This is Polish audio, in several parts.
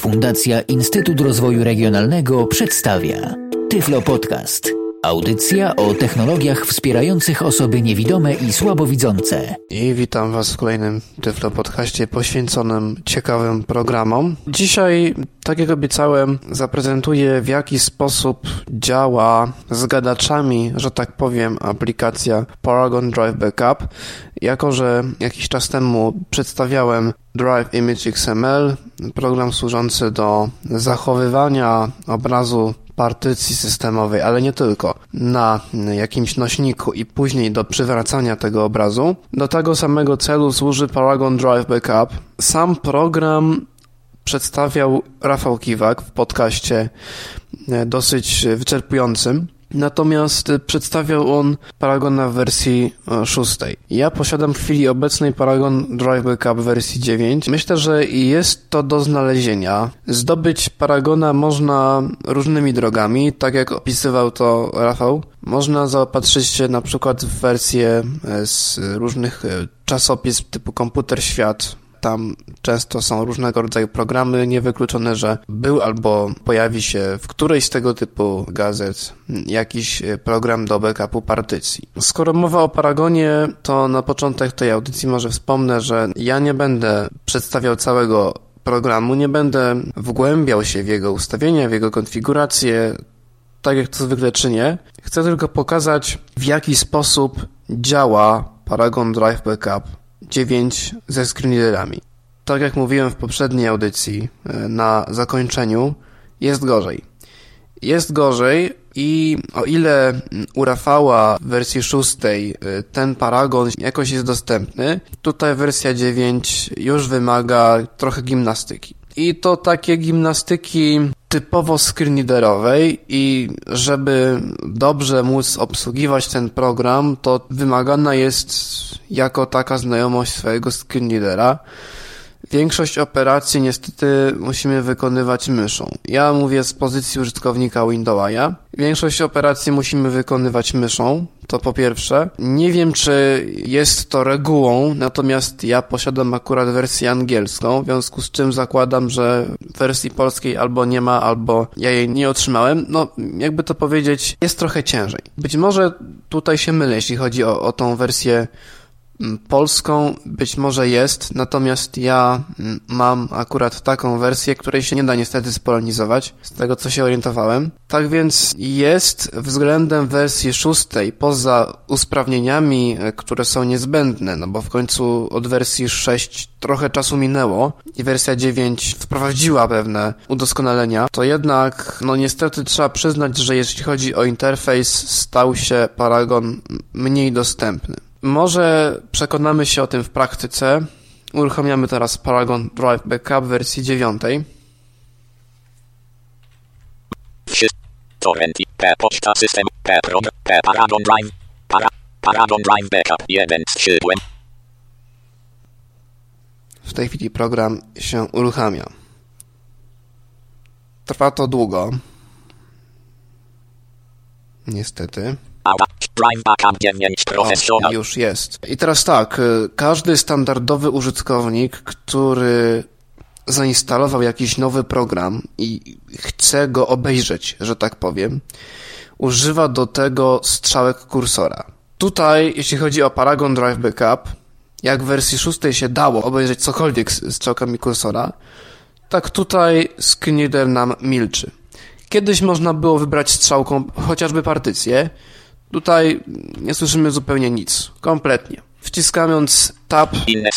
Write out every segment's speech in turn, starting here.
Fundacja Instytut Rozwoju Regionalnego przedstawia Tyflo Podcast. Audycja o technologiach wspierających osoby niewidome i słabowidzące. I witam Was w kolejnym Tyflo Podcaście poświęconym ciekawym programom. Dzisiaj, tak jak obiecałem, zaprezentuję w jaki sposób działa z gadaczami, że tak powiem, aplikacja Paragon Drive Backup. Jako, że jakiś czas temu przedstawiałem Drive Image XML, program służący do zachowywania obrazu partycji systemowej, ale nie tylko, na jakimś nośniku i później do przywracania tego obrazu. Do tego samego celu służy Paragon Drive Backup. Sam program przedstawiał Rafał Kiwak w podcaście e, dosyć wyczerpującym. Natomiast przedstawiał on Paragona w wersji e, szóstej. Ja posiadam w chwili obecnej Paragon Drive Backup wersji 9. Myślę, że jest to do znalezienia. Zdobyć Paragona można różnymi drogami, tak jak opisywał to Rafał. Można zaopatrzyć się na przykład w wersję e, z różnych e, czasopism typu Komputer Świat, tam często są różnego rodzaju programy, niewykluczone, że był albo pojawi się w którejś z tego typu gazet jakiś program do backupu partycji. Skoro mowa o Paragonie, to na początek tej audycji może wspomnę, że ja nie będę przedstawiał całego programu, nie będę wgłębiał się w jego ustawienia, w jego konfigurację, tak jak to zwykle czynię. Chcę tylko pokazać, w jaki sposób działa Paragon Drive Backup 9 ze screenreaderami. Tak jak mówiłem w poprzedniej audycji, e, na zakończeniu, jest gorzej. Jest gorzej i o ile u Rafała w wersji 6 e, ten paragon jakoś jest dostępny, tutaj wersja 9 już wymaga trochę gimnastyki. I to takie gimnastyki typowo screenreaderowej i żeby dobrze móc obsługiwać ten program, to wymagana jest jako taka znajomość swojego screenreadera. Większość operacji niestety musimy wykonywać myszą. Ja mówię z pozycji użytkownika Windowsa. Większość operacji musimy wykonywać myszą, to po pierwsze. Nie wiem, czy jest to regułą, natomiast ja posiadam akurat wersję angielską, w związku z czym zakładam, że wersji polskiej albo nie ma, albo ja jej nie otrzymałem. No, jakby to powiedzieć, jest trochę ciężej. Być może tutaj się mylę, jeśli chodzi o, o tą wersję polską być może jest, natomiast ja mm, mam akurat taką wersję, której się nie da niestety spolonizować, z tego co się orientowałem. Tak więc jest względem wersji szóstej, poza usprawnieniami, e, które są niezbędne, no bo w końcu od wersji 6 trochę czasu minęło i wersja 9 wprowadziła pewne udoskonalenia, to jednak, no niestety trzeba przyznać, że jeśli chodzi o interfejs, stał się Paragon mniej dostępny. Może przekonamy się o tym w praktyce. Uruchamiamy teraz Paragon Drive Backup wersji 9. Torrent, P poczta system, P prog, P Paragon Drive, para, Paragon Drive Backup 1 z źródłem. W tej chwili program się uruchamia. Trwa to długo. Niestety. O, już jest. I teraz tak, y, każdy standardowy użytkownik, który zainstalował jakiś nowy program i chce go obejrzeć, że tak powiem, używa do tego strzałek kursora. Tutaj, jeśli chodzi o Paragon Drive Backup, jak w wersji 6 się dało obejrzeć cokolwiek z strzałkami kursora, tak tutaj screenreader nam milczy. Kiedyś można było wybrać strzałką chociażby partycję, Tutaj nie słyszymy zupełnie nic. Kompletnie. Wciskając tab inne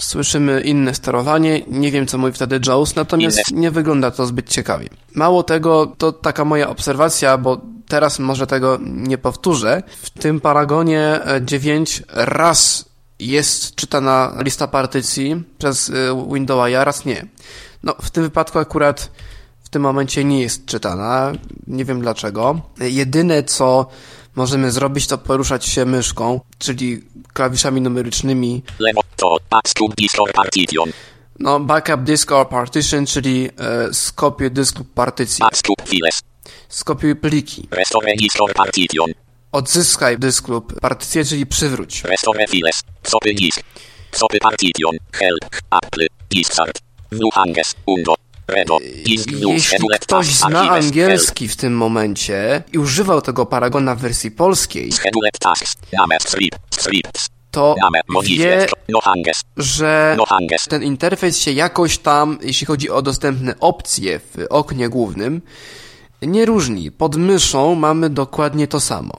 słyszymy inne sterowanie. Nie wiem, co mówi wtedy Jaws, natomiast inne. nie wygląda to zbyt ciekawie. Mało tego, to taka moja obserwacja, bo teraz może tego nie powtórzę. W tym paragonie 9 e, raz jest czytana lista partycji przez e, Windowsa, raz nie. No, w tym wypadku akurat w tym momencie nie jest czytana. Nie wiem dlaczego. Jedyne, co możemy zrobić, to poruszać się myszką, czyli klawiszami numerycznymi. Lewo to backup disk or partition. No, backup disk or partition, czyli e, skopiuj dysk lub. Backup files. Skopiuj pliki. Restore disk or partition. Odzyskaj dysk lub partycję, czyli przywróć. Restore files. Copy disk. Copy partition. Help. Apple. View hanges. Undo. Jeśli ktoś zna angielski w tym momencie i używał tego paragona w wersji polskiej, to wie. No że No ten interfejs się jakoś tam, jeśli chodzi o dostępne opcje w oknie głównym, nie różni. Pod myszą mamy dokładnie to samo.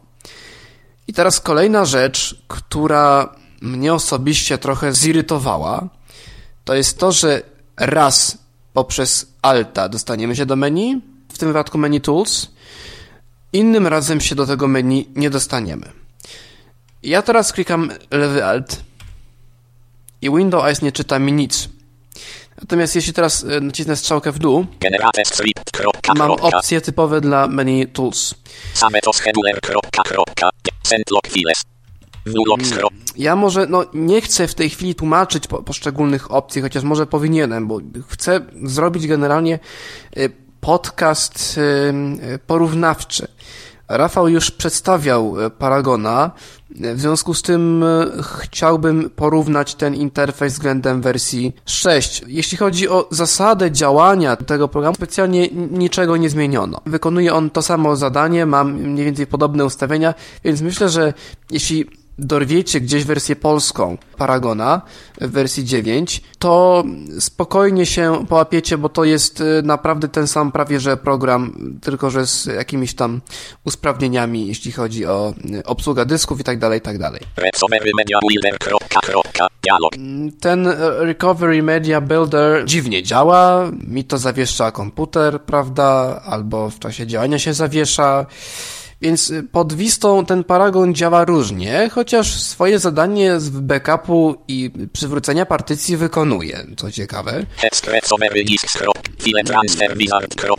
I teraz kolejna rzecz, która mnie osobiście trochę zirytowała, to jest to, że raz poprzez Alta dostaniemy się do menu, w tym wypadku menu Tools, innym razem się do tego menu nie dostaniemy. Ja teraz klikam lewy Alt i Windows nie czyta mi nic. Natomiast jeśli teraz e, nacisnę strzałkę w dół, mam opcje typowe dla menu Tools. Same to scheduler. Send log files. Skrop. Ja może, no nie chcę w tej chwili tłumaczyć po, poszczególnych opcji, chociaż może powinienem, bo chcę zrobić generalnie y, podcast porównawczy. Rafał już przedstawiał y, Paragona, y, w związku z tym chciałbym porównać ten interfejs względem wersji 6. Jeśli chodzi o zasadę działania tego programu, specjalnie niczego nie zmieniono. Wykonuje on to samo zadanie, mam mniej więcej podobne ustawienia, więc myślę, że jeśli dorwiecie gdzieś wersję polską Paragona w wersji 9, to spokojnie się połapiecie, bo to jest y, naprawdę ten sam prawie że program, tylko że z jakimiś tam usprawnieniami, jeśli chodzi o y, obsługę dysków i tak dalej, i tak dalej. Dialog. Ten e, Recovery Media Builder dziwnie działa, mi to zawiesza komputer, prawda, albo w czasie działania się zawiesza. Więc y, pod Wistą ten paragon działa różnie, chociaż swoje zadanie z backupu i przywrócenia partycji wykonuje, co ciekawe.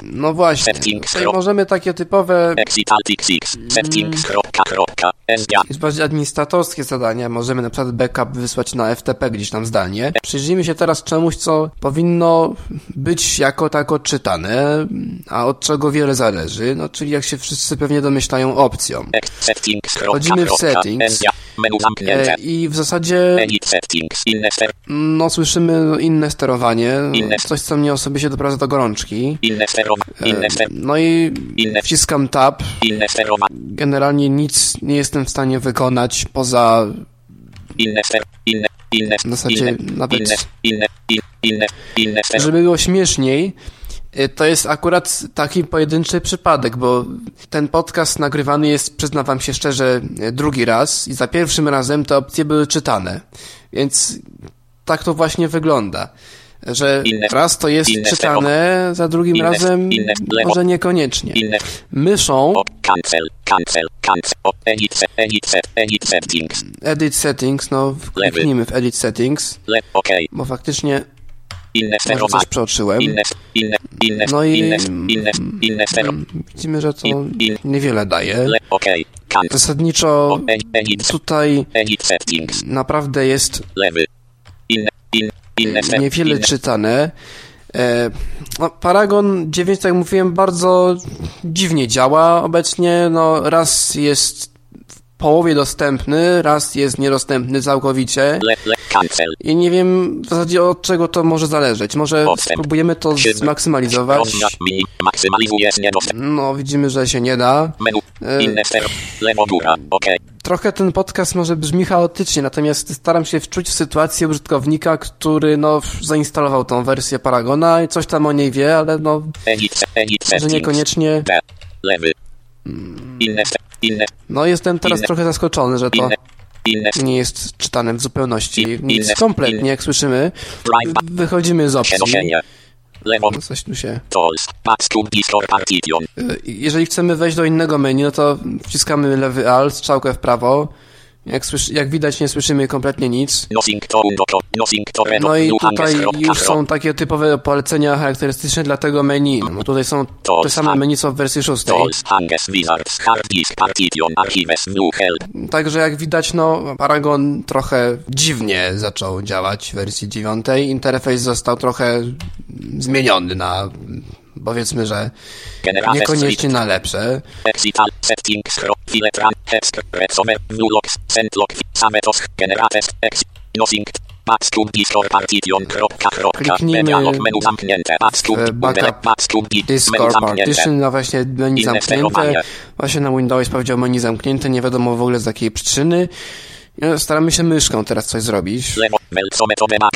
No właśnie, tutaj możemy takie typowe, jest bardziej administratorskie zadania, możemy na przykład backup wysłać na FTP gdzieś tam zdalnie. Przyjrzyjmy się teraz czemuś, co powinno być jako tako czytane, a od czego wiele zależy, no czyli jak się wszyscy pewnie domyślają opcją. Wchodzimy w settings. Menu zamknięte. E, I w zasadzie Edit settings. Inne ster. no, słyszymy inne sterowanie, Inne. coś co mnie osobiście doprowadza do gorączki. Inne sterowanie. Inne ster. No i Inne. wciskam tab, Inne sterowanie. generalnie nic nie jestem w stanie wykonać poza Inne ster. Inne. Inne. W zasadzie nawet- Inne. Inne. in- Inne. Inne. Żeby było śmieszniej, to jest akurat taki pojedynczy przypadek, bo ten podcast nagrywany jest, przyznam się szczerze, y, drugi raz i za pierwszym razem te opcje były czytane. Więc tak to właśnie wygląda. Że Inne- raz to jest inne czytane, za drugim inne- razem może niekoniecznie. Myszą cancel. Cancel. Cancel. Edit. Edit. Edit settings. Edit Settings, no kliknijmy w Edit Settings, Le. OK. bo faktycznie może coś przeoczyłem. No i- sterowanie. Widzimy, że to niewiele daje. Zasadniczo O, ed- Edit. tutaj naprawdę jest niewiele czytane. E, no, Paragon 9, tak jak mówiłem, bardzo dziwnie działa obecnie. No, raz jest w połowie dostępny, raz jest niedostępny całkowicie. Le. Cancel. I nie wiem w zasadzie od czego to może zależeć. Może Odstęp. spróbujemy to zmaksymalizować. No, widzimy, że się nie da. E, Inne. Lewo góra. OK. Trochę ten podcast może brzmi chaotycznie, natomiast staram się wczuć w sytuację użytkownika, który no zainstalował tą wersję Paragona i coś tam o niej wie, ale no może niekoniecznie. No jestem teraz trochę zaskoczony, że to. Nie jest czytane w zupełności. Nic kompletnie, jak słyszymy. Wychodzimy z opcji. Coś tu się... Y, Jeżeli chcemy wejść do innego menu, no to wciskamy lewy alt, strzałkę w prawo. Jak, słyszy, jak widać, nie słyszymy kompletnie nic. No i tutaj już są takie typowe polecenia charakterystyczne dla tego menu. No tutaj są te same menu co w wersji szóstej. Także jak widać, no Paragon trochę dziwnie zaczął działać w wersji dziewiątej. Interfejs został trochę zmieniony na powiedzmy, że niekoniecznie na lepsze. Filetran. Text. Recover. Vlogs. Send log. Same to. Generate. Exit. Nothing. Backstub Discord Partition. Kropka, kropka. Dialog menu zamknięte. Backstub. Backstub Discord. Partition, no właśnie menu zamknięte. Właśnie na Windows powiedział menu zamknięte, nie wiadomo w ogóle z jakiej przyczyny. No, Staramy się myszką teraz coś zrobić.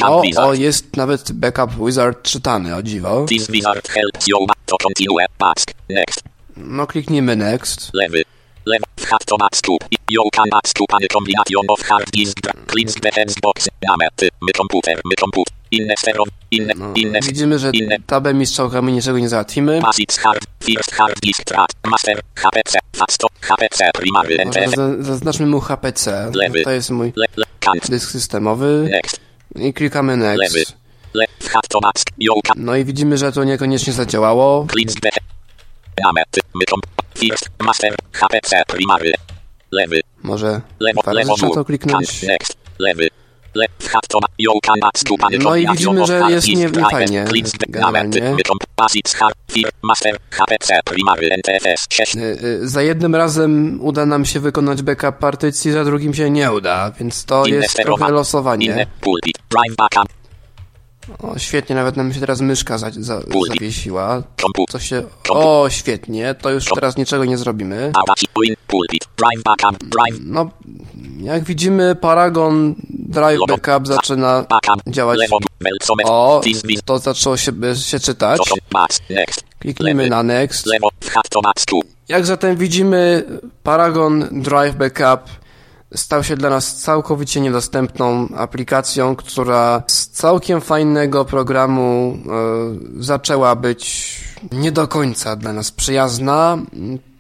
O, o, jest nawet backup wizard czytany, o dziwo. This wizard helps you back to continue. Back. Next. No kliknijmy next. Lewy. Lewy. Wchad to backstub. You can backstub any combination of hard disk. Cleans heads box. Name. Ty. My komputer. My komput. Inne sterow. Inne. No, Inne. widzimy, że Inne. tabem i strzałkami niczego nie załatwimy. Basics hard. First hard disk track. Master. HPC. Faststop. HPC. Primary. NTF. za- zaznaczmy mu HPC. Lewy. To jest mój Le. Dysk systemowy. Next. I klikamy Lewy. next. Le. Wchad to backstub. You can. No i widzimy, że to niekoniecznie zadziałało. Cleans the Name. Ty. My komp. First. Master. HPC. Primary. Lewy. Może Lewo, lewo, dół. to kliknąć. Lewy. No i widzimy, że jest nie- cleans the generalnie. name, ty, basics hard, fir, master, HPC, primary, NTFS, 6, Y, y, Za jednym razem uda nam się wykonać backup partycji, za drugim się nie uda, więc to jest trochę losowanie. O, świetnie, nawet nam się teraz myszka za, za, zawiesiła. Co się... O, świetnie, to już teraz niczego nie zrobimy. No, jak widzimy, Paragon Drive. Backup zaczyna działać. O, to zaczęło się, się czytać. Kliknijmy na Next. Jak zatem widzimy, Paragon Drive Backup stał się dla nas całkowicie niedostępną aplikacją, która z całkiem fajnego programu e, zaczęła być nie do końca dla nas przyjazna.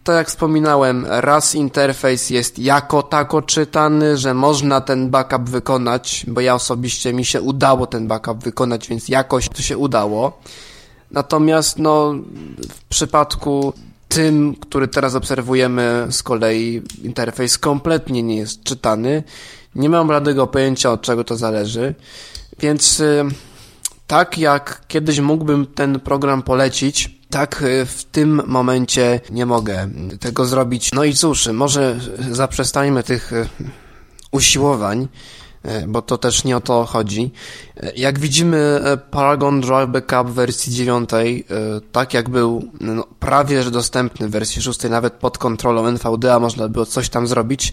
Tak jak wspominałem, raz interfejs jest jako tako czytany, że można ten backup wykonać, bo ja osobiście mi się udało ten backup wykonać, więc jakoś to się udało. Natomiast no, w przypadku tym, który teraz obserwujemy, z kolei interfejs kompletnie nie jest czytany. Nie mam bladego pojęcia, od czego to zależy. Więc y, tak jak kiedyś mógłbym ten program polecić, tak y, w tym momencie nie mogę tego zrobić. No i cóż, może zaprzestańmy tych y, usiłowań, bo to też nie o to chodzi. E, Jak widzimy, e, Paragon Drive Backup w wersji 9, e, tak jak był no, prawie że dostępny w wersji 6, nawet pod kontrolą NVDA można było coś tam zrobić.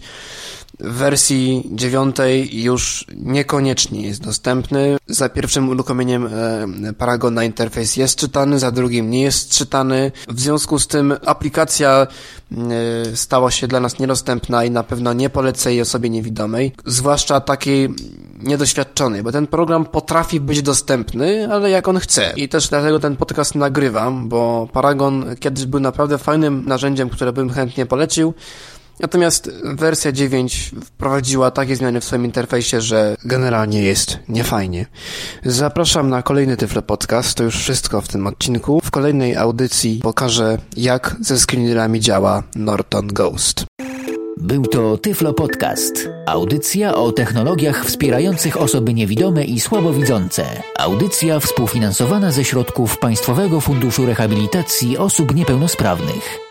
W wersji 9 już niekoniecznie jest dostępny. Za pierwszym uruchomieniem e, Paragona interfejs jest czytany, za drugim nie jest czytany. W związku z tym aplikacja e, stała się dla nas niedostępna i na pewno nie polecę jej osobie niewidomej, zwłaszcza takiej niedoświadczonej, bo ten program potrafi być dostępny, ale jak on chce. I też dlatego ten podcast nagrywam, bo Paragon kiedyś był naprawdę fajnym narzędziem, które bym chętnie polecił. Natomiast wersja 9 wprowadziła takie zmiany w swoim interfejsie, że generalnie jest niefajnie. Zapraszam na kolejny Tyflo Podcast. To już wszystko w tym odcinku. W kolejnej audycji pokażę, jak ze screenerami działa Norton Ghost. Był to Tyflo Podcast. Audycja o technologiach wspierających osoby niewidome i słabowidzące. Audycja współfinansowana ze środków Państwowego Funduszu Rehabilitacji Osób Niepełnosprawnych.